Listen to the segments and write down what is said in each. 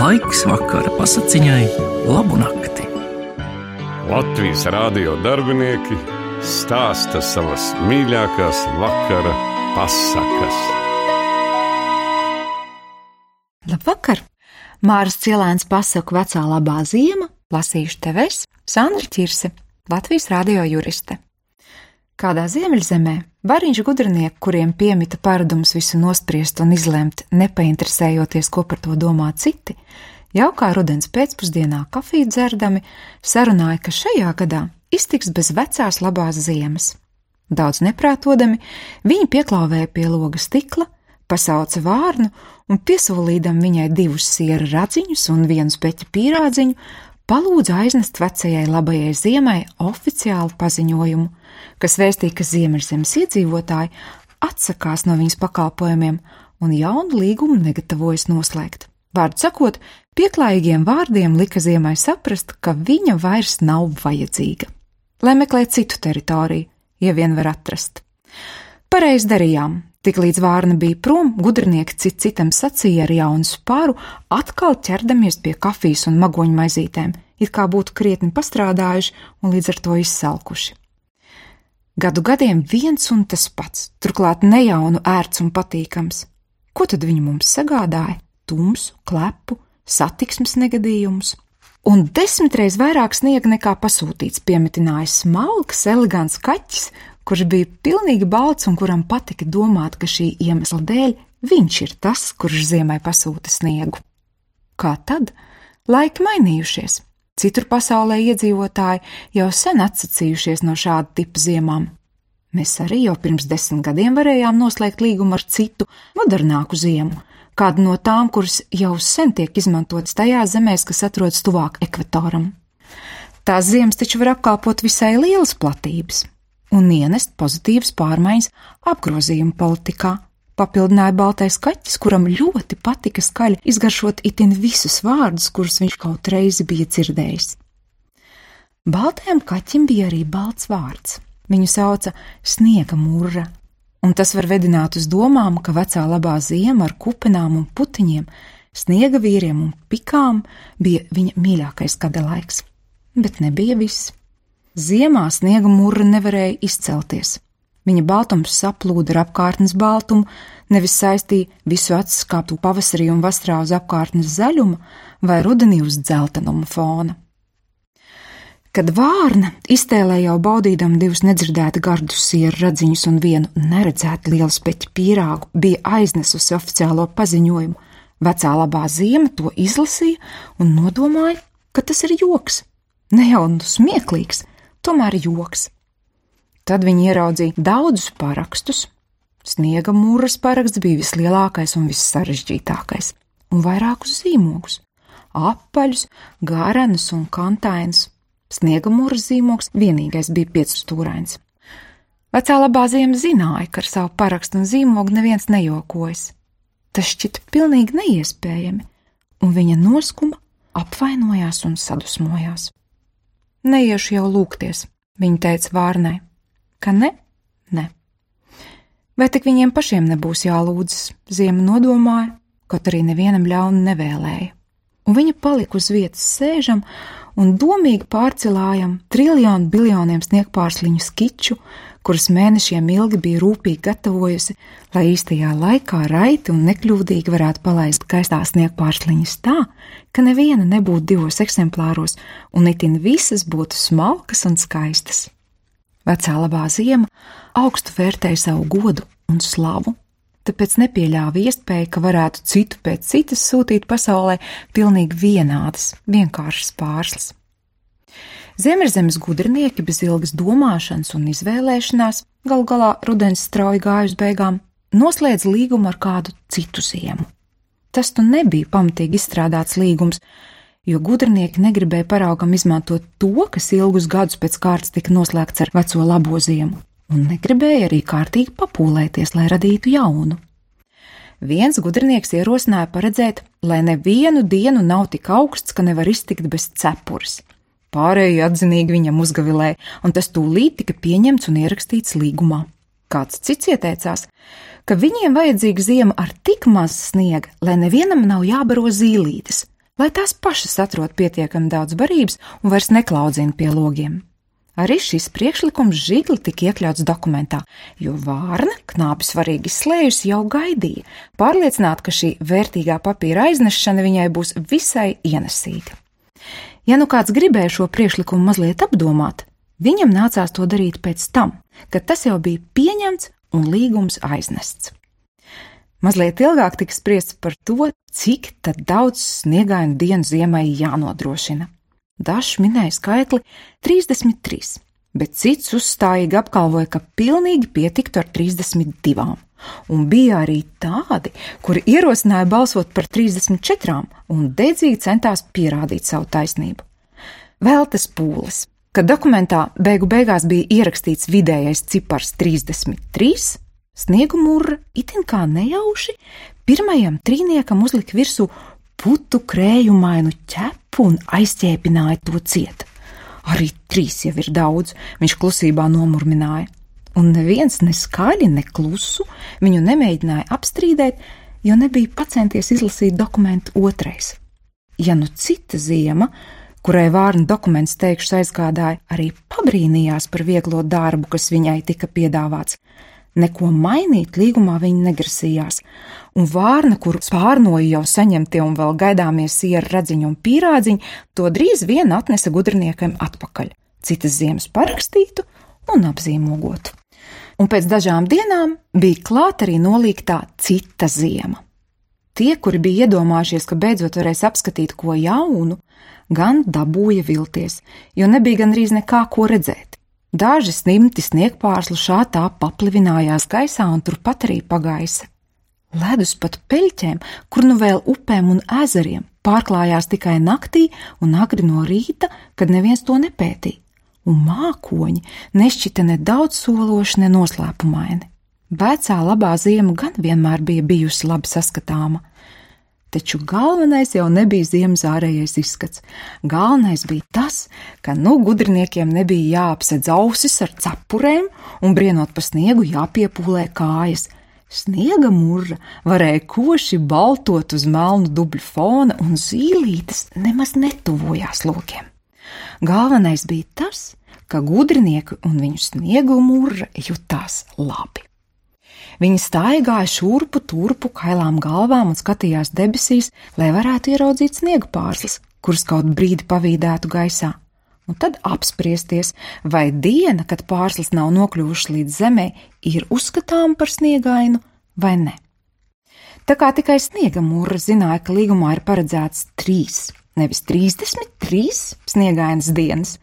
Laiks vakara pasakiņai, labu nakti. Latvijas rādio darbinieki stāsta savas mīļākās vakara pasakas. Labvakar! Māras Cielēns pasaku vecā labā ziema, lasīšu tev es, Sandra Čirse, Latvijas radio juriste. Kādā ziemeļzemē variņš gudrinieki, kuriem piemita paradums visu nospriest un izlemt, nepainteresējoties, ko par to domā citi, jaukā rudens pēcpusdienā kafiju dzerdami, sarunāja, ka šajā gadā iztiks bez vecās labās ziemas. Daudz neprātodami, viņi pieklāvēja pie loga stikla, pasauca vārnu un piesolīdam viņai divus siera radziņus un vienu speķa pīrādziņu, palūdza aiznest vecajai labajai ziemai oficiālu paziņojumu, kas vēstīja, ka Ziemeļzemes iedzīvotāji atsakās no viņas pakalpojumiem un jaunu līgumu negatavojas noslēgt. Vārdu sakot, pieklājīgiem vārdiem lika Ziemai saprast, ka viņa vairs nav vajadzīga. Lai meklē citu teritoriju, ja vien var atrast. Pareizi darījām. Tiklīdz vārna bija prom, gudrinieki cit citam sacīja ar jaunu spāru, atkal ķerdamies pie kafijas un magoņu maizītēm, it kā būtu krietni pastrādājuši un līdz ar to izsalkuši. Gadu gadiem viens un tas pats, turklāt nejaunu, ērts un patīkams. Ko tad viņi mums sagādāja? Tumsu, klepu, satiksmes negadījumus. Un desmitreiz vairāk sniega nekā pasūtīts, piemetinājis smalks, elegants kaķis, kurš bija pilnīgi balts un kuram patika domāt, ka šī iemesla dēļ viņš ir tas, kurš ziemai pasūta sniegu. Kā tad? Laiki mainījušies. Citur pasaulē iedzīvotāji jau sen atsacījušies no šāda tipa ziemām. Mēs arī jau pirms desmit gadiem varējām noslēgt līgumu ar citu, modernāku ziemu, kādu no tām, kuras jau sen tiek izmantotas tajās zemēs, kas atrodas tuvāk ekvatoram. Tās ziemas taču var apkalpot visai lielas platības un ienest pozitīvas pārmaiņas apgrozījuma politikā, papildināja baltais kaķis, kuram ļoti patika skaļi izgaršot itin visus vārdus, kurus viņš kaut reizi bija dzirdējis. Baltajam kaķim bija arī balts vārds. Viņu sauca Sniega mūra, un tas var vedināt uz domām, ka vecā labā ziema ar kupenām un putiņiem, sniega vīriem un pikām bija viņa mīļākais gada laiks. Bet nebija viss. Ziemā sniega mūra nevarēja izcelties. Viņa baltums saplūda ar apkārtnes baltumu, nevis saistīja visu atskāptu pavasarī un vasarā uz apkārtnes zaļuma vai rudenī uz dzeltenuma fona. Kad vārna iztēlē jau baudīdama divus nedzirdēta gardus sieru radziņus un vienu neredzētu lielu speķu pīrāgu, bija aiznesusi oficiālo paziņojumu, vecā labā ziema to izlasīja un nodomāja, ka tas ir joks. Ne jau nu smieklīgs, tomēr joks. Tad viņi ieraudzīja daudzus parakstus. Sniega mūras paraksts bija vislielākais un vissarežģītākais, un vairākus zīmogus - apaļus, garenus un kantainus. Sniega mūras zīmogs vienīgais bija piecstūrains. Vecā labā ziema zināja, ka ar savu parakstu un zīmogu neviens nejokojas. Tas šķita pilnīgi neiespējami, un viņa noskuma, apvainojās un sadusmojās. Neiešu jau lūgties, viņa teica Vārnai ka ne? Ne. Vai tik viņiem pašiem nebūs jālūdzas, Ziema nodomāja, kaut arī nevienam ļaunu nevēlēja. Un viņa palika uz vietas sēžam un domīgi pārcilājam triljonu biljoniem sniegpārsliņu skiču, kuras mēnešiem ilgi bija rūpīgi gatavojusi, lai īstajā laikā raiti un nekļūdīgi varētu palaist gaisā sniegpārsliņas tā, ka neviena nebūtu divos eksemplāros un itin visas būtu smalkas un skaistas. Vecā labā ziema augstu vērtēja savu godu un slavu, tāpēc nepieļāva iespēju, ka varētu citu pēc citas sūtīt pasaulē pilnīgi vienādas, vienkāršas pārslas. Ziemeļzemes gudrinieki bez ilgas domāšanas un izvēlēšanās, gal galā rudens strauji gāja uz beigām, noslēdz līgumu ar kādu citu ziemu. Tas tu nebija pamatīgi izstrādāts līgums, jo gudrinieki negribēja paraugam izmantot to, kas ilgus gadus pēc kārtas tika noslēgts ar veco labo ziemu, un negribēja arī kārtīgi papūlēties, lai radītu jaunu. Viens gudrinieks ierosināja paredzēt, lai nevienu dienu nav tik augsts, ka nevar iztikt bez cepures. Pārējie atzinīgi viņam uzgavilēja, un tas tūlīt tika pieņemts un ierakstīts līgumā. Kāds cits ieteicās, ka viņiem vajadzīga ziema ar tik maz sniega, lai nevienam nav jābaro zīlītes, lai tās pašas atrod pietiekami daudz barības un vairs neklaudzina pie logiem. Arī šis priekšlikums žigli tika iekļauts dokumentā, jo Vārna, knāpi svarīgi izslējusi, jau gaidīja, pārliecināta, ka šī vērtīgā papīra aiznešana viņai būs visai ienesīga. Ja nu kāds gribēja šo priekšlikumu mazliet apdomāt, viņam nācās to darīt pēc tam, kad tas jau bija pieņemts un līgums aiznests. Mazliet ilgāk tika spriests par to, cik daudz sniegainu dienu ziemai jānodrošina. Dažs minēja skaitli 33, bet cits uzstājīgi apgalvoja, ka pilnīgi pietiktu ar 32. Un bija arī tādi, kuri ierosināja balsot par 34 un dedzīgi centās pierādīt savu taisnību. Vēl tas pūlis, kad dokumentā beigu beigās bija ierakstīts vidējais cipars 33, Sniegu mūra itin kā nejauši pirmajam trīniekam uzlika virsū putu krējumainu ķepu un aizķēpināja to ciet. Arī trīs jau ir daudz, viņš klusībā nomurmināja, un neviens ne skaļi, ne klusu viņu nemēģināja apstrīdēt, jo nebija pacenties izlasīt dokumentu otrais. Ja nu cita ziema, kurai vārna dokuments teikšs aizgādāja, arī pabrīnījās par vieglo darbu, kas viņai tika piedāvāts, Neko mainīt līgumā viņa negrasījās, un vārna, kuru pārnoja jau saņemtie un vēl gaidāmie siera radziņi un pīrādziņi, to drīz vien atnesa gudriniekam atpakaļ, citas ziemas parakstītu un apzīmogotu. Un pēc dažām dienām bija klāt arī nolīgtā cita ziema. Tie, kuri bija iedomājušies, ka beidzot varēs apskatīt ko jaunu, gan dabūja vilties, jo nebija gandrīz nekā ko redzēt. Daži snimti sniegpārslu šā tā paplivinājās gaisā un turpat arī pagaisa. Ledus pat peļķēm, kur nu vēl upēm un ezeriem, pārklājās tikai naktī un agri no rīta, kad neviens to nepētīja, un mākoņi nešķita ne daudz sološi, ne noslēpumaini. Vecā labā ziema gan vienmēr bija bijusi labi saskatāma, Taču galvenais jau nebija ziemas ārējais izskats. Galvenais bija tas, ka nu gudriniekiem nebija jāapsedz ausis ar cepurēm un brienot pa sniegu jāpiepūlē kājas. Sniega mūža varēja koši baltot uz melnu dubļu fona, un zīlītes nemaz netuvojās lokiem. Galvenais bija tas, ka gudrinieki un viņu sniegu mūža jutās labi. Viņi staigāja šurpu turpu kailām galvām un skatījās debesīs, lai varētu ieraudzīt sniega pārslas, kuras kaut brīdi pavīdētu gaisā. Un tad apspriesties, vai diena, kad pārslas nav nokļuvušas līdz zemē, ir uzskatāma par sniegainu vai ne. Tā kā tikai sniega mūra zināja, ka līgumā ir paredzēts trīs nevis 33 sniegainas dienas.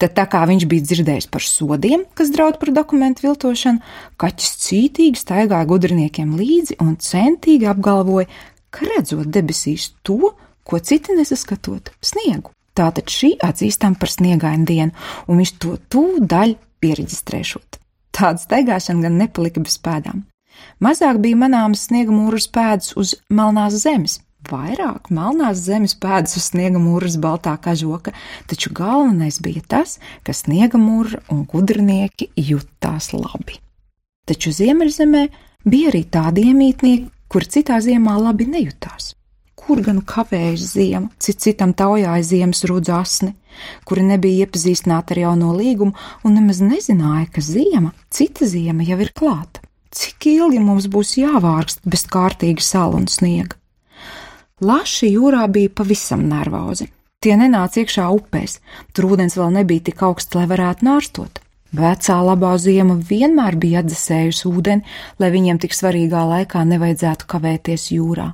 Tad, tā kā viņš bija dzirdējis par sodiem, kas draud par dokumentu viltošanu, kaķis cītīgi staigāja gudriniekiem līdzi un centīgi apgalvoja, ka redzot debesīs to, ko citi nesaskatot - sniegu. Tātad šī atzīstam par sniegainu dienu, un viņš to tūdaļ pieregistrēšot. Tāda staigāšana gan nepalika bez pēdām. Mazāk bija manāmas sniega mūras pēdas uz melnās zemes, vairāk melnās zemes pēdas uz sniega mūras baltā kažoka, taču galvenais bija tas, ka sniega mūra un gudrinieki jutās labi. Taču ziemeļzemē bija arī tādi iemītnieki, kuri citā ziemā labi nejutās. Kur gan kavējas ziema, cit citam taujāja ziemas rudz asni, kuri nebija iepazīstināti ar jauno līgumu un nemaz nezināja, ka ziema, cita ziema jau ir klāta. Cik ilgi mums būs jāvārkst bez kārtīga sāla un sniega? Laši jūrā bija pavisam nervozi. Tie nenāca iekšā upēs, tur ūdens vēl nebija tik augsts, lai varētu nārstot. Vecā labā ziema vienmēr bija atdzesējusi ūdeni, lai viņiem tik svarīgā laikā nevajadzētu kavēties jūrā.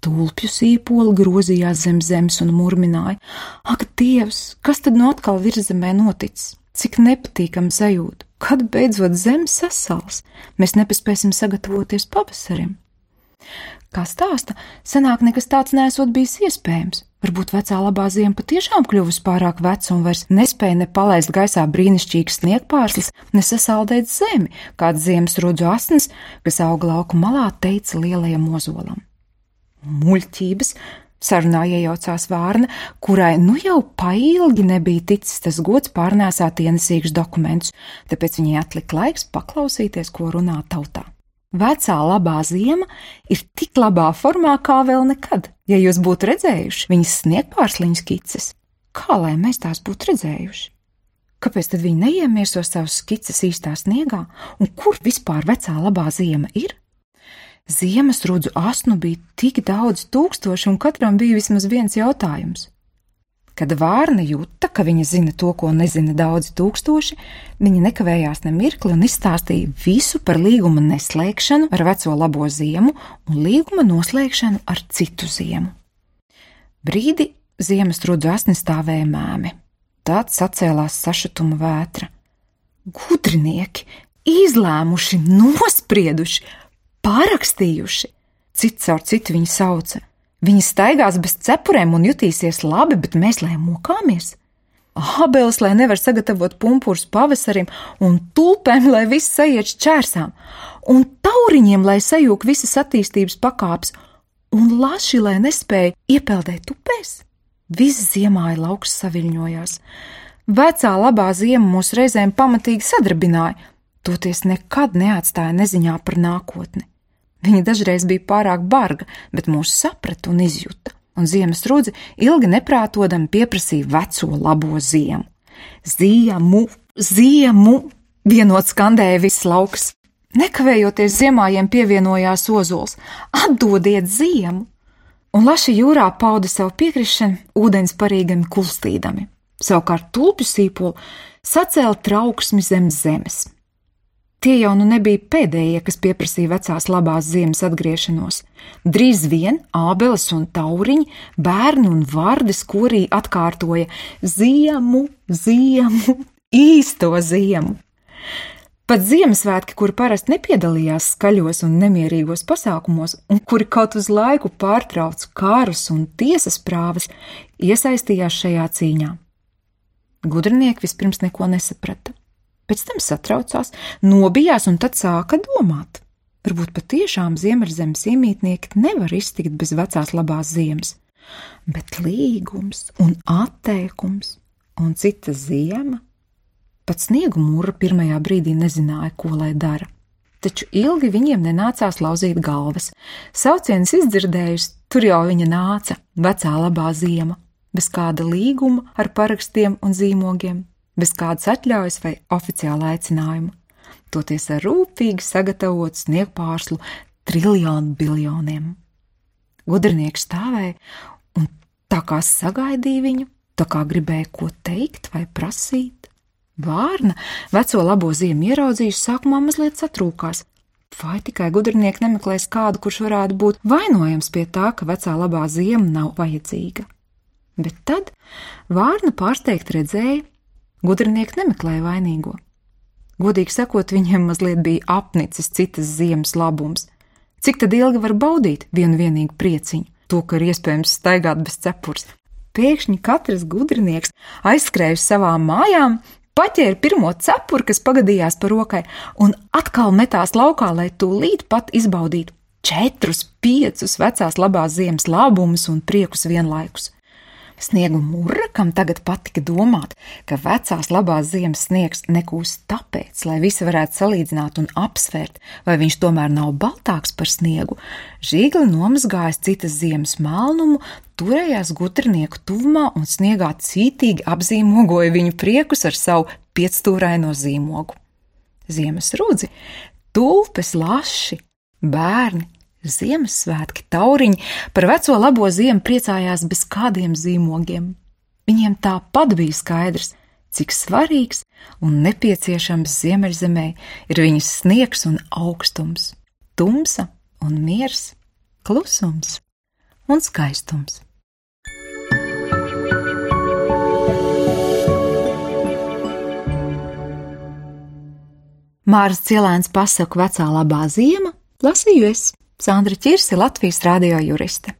Tulpju sīpoli grozījās zem zemes un murmināja: Ak, Dievs, kas tad no atkal virzemē noticis? Cik nepatīkami sajūta! Kad beidzot zeme sasals, mēs nepaspēsim sagatavoties pavasarim. Kā stāsta, senāk nekas tāds nesot bijis iespējams. Varbūt vecā labā ziema patiešām kļuvusi pārāk veca un vairs nespēja ne palaist gaisā brīnišķīgas sniegpārslas, ne sasaldēt zemi, kāds ziemas rudzu asins, kas auga lauku malā, teica lielajam ozolam. Muļķības! Sarunā iejaucās Vārna, kurai nu jau pailgi nebija ticis tas gods pārnēsāt ienesīgus dokumentus, tāpēc viņai atlika laiks paklausīties, ko runā tautā. Vecā labā ziema ir tik labā formā kā vēl nekad. Ja jūs būtu redzējuši viņas sniegpārsliņas skices, kā lai mēs tās būtu redzējuši? Kāpēc tad viņi neiemieso savus skices īstā sniegā, un kur vispār vecā labā ziema ir? Ziemas rudzu asnu bija tik daudz tūkstoši, un katram bija vismaz viens jautājums. Kad vārna jūta, ka viņa zina to, ko nezina daudzi tūkstoši, viņa nekavējās ne mirkli un izstāstīja visu par līguma neslēgšanu ar veco labo ziemu un līguma noslēgšanu ar citu ziemu. Brīdi ziemas rudzu asni stāvēja mēmi. Tad sacēlās sašutuma vētra. Gudrinieki, izlēmuši, nosprieduši, pārakstījuši, cits caur citu viņu sauca. Viņi staigās bez cepurēm un jutīsies labi, bet mēs lai mokāmies. Ābeles, lai nevar sagatavot pumpurus pavasarim, un tulpēm, lai viss sajiet šķērsām, un tauriņiem, lai sajūg visas attīstības pakāpes, un laši, lai nespēja iepeldēt upēs. Viss ziemā ir lauks saviņojās. Vecā labā ziema mūs reizēm pamatīgi sadarbināja, toties nekad neatstāja neziņā par nākotni. Viņa dažreiz bija pārāk barga, bet mūs saprata un izjuta, un ziemas rudzi ilgi neprātodami pieprasīja veco labo ziemu. Ziemu, ziemu! vienot skandēja viss lauks. Nekavējoties ziemājiem pievienojās ozols: Atdodiet ziemu! Un laši jūrā pauda savu piekrišanu, ūdens parīgami kulstīdami. Savukārt tulpju sīpolu sacēla trauksmi zem zemes, Tie jau nu nebija pēdējie, kas pieprasīja vecās labās ziemas atgriešanos. Drīz vien ābeles un tauriņi, bērni un vārdi skorī atkārtoja ziemu, ziemu, īsto ziemu. Pat Ziemassvētki, kuri parasti nepiedalījās skaļos un nemierīgos pasākumos, un kuri kaut uz laiku pārtrauca kārus un tiesas prāvas, iesaistījās šajā cīņā. Gudrinieki vispirms neko nesaprata pēc tam satraucās, nobijās un tad sāka domāt. Varbūt patiešām ziemeļzemes iemītnieki nevar iztikt bez vecās labās ziemas, bet līgums un atteikums un cita ziema. Pat sniegu mūra pirmajā brīdī nezināja, ko lai dara. Taču ilgi viņiem nenācās lauzīt galvas. Sauciens izdzirdējusi, tur jau viņa nāca, vecā labā ziema, bez kāda līguma ar parakstiem un zīmogiem, bez kādas atļaujas vai oficiāla aicinājuma, toties ar rūpīgi sagatavotu sniegpārslu triljonu biljoniem. Gudrinieks stāvēja un tā kā sagaidīja viņu, tā kā gribēja ko teikt vai prasīt. Vārna veco labo ziemu ieraudzījusi, sākumā mazliet satrūkās. Vai tikai gudrinieki nemeklēs kādu, kurš varētu būt vainojams pie tā, ka vecā labā ziema nav vajadzīga? Bet tad Vārna pārsteigti redzēja, Gudrinieki nemeklēja vainīgo. Godīgi sakot, viņiem mazliet bija apnicis citas ziemas labums. Cik tad ilgi var baudīt vienu vienīgu prieciņu, to, ka ir iespējams staigāt bez cepures? Pēkšņi katrs gudrinieks aizskrēja uz savām mājām, paķēra pirmo cepuri, kas pagadījās par rokai, un atkal metās laukā, lai tūlīt pat izbaudītu četrus, piecus vecās labās ziemas labumus un priekus vienlaikus. Sniegu mūra, kam tagad patika domāt, ka vecās labās ziemas sniegs nekūst tāpēc, lai visi varētu salīdzināt un apsvērt, vai viņš tomēr nav baltāks par sniegu, žīgli nomazgājis citas ziemas melnumu, turējās gutrinieku tuvumā un sniegā cītīgi apzīmogoja viņu priekus ar savu piecstūraino zīmogu. Ziemas rudzi, tulpes laši, bērni, Ziemassvētki, tauriņi par veco labo ziemu priecājās bez kādiem zīmogiem. Viņiem tāpat bija skaidrs, cik svarīgs un nepieciešams ziemeļzemē ir viņas sniegs un augstums, tumsa un miers, klusums un skaistums. Māras Cielēns pasaku vecā labā ziema, lasīju es. Sandra Čirsi, Latvijas radio juriste.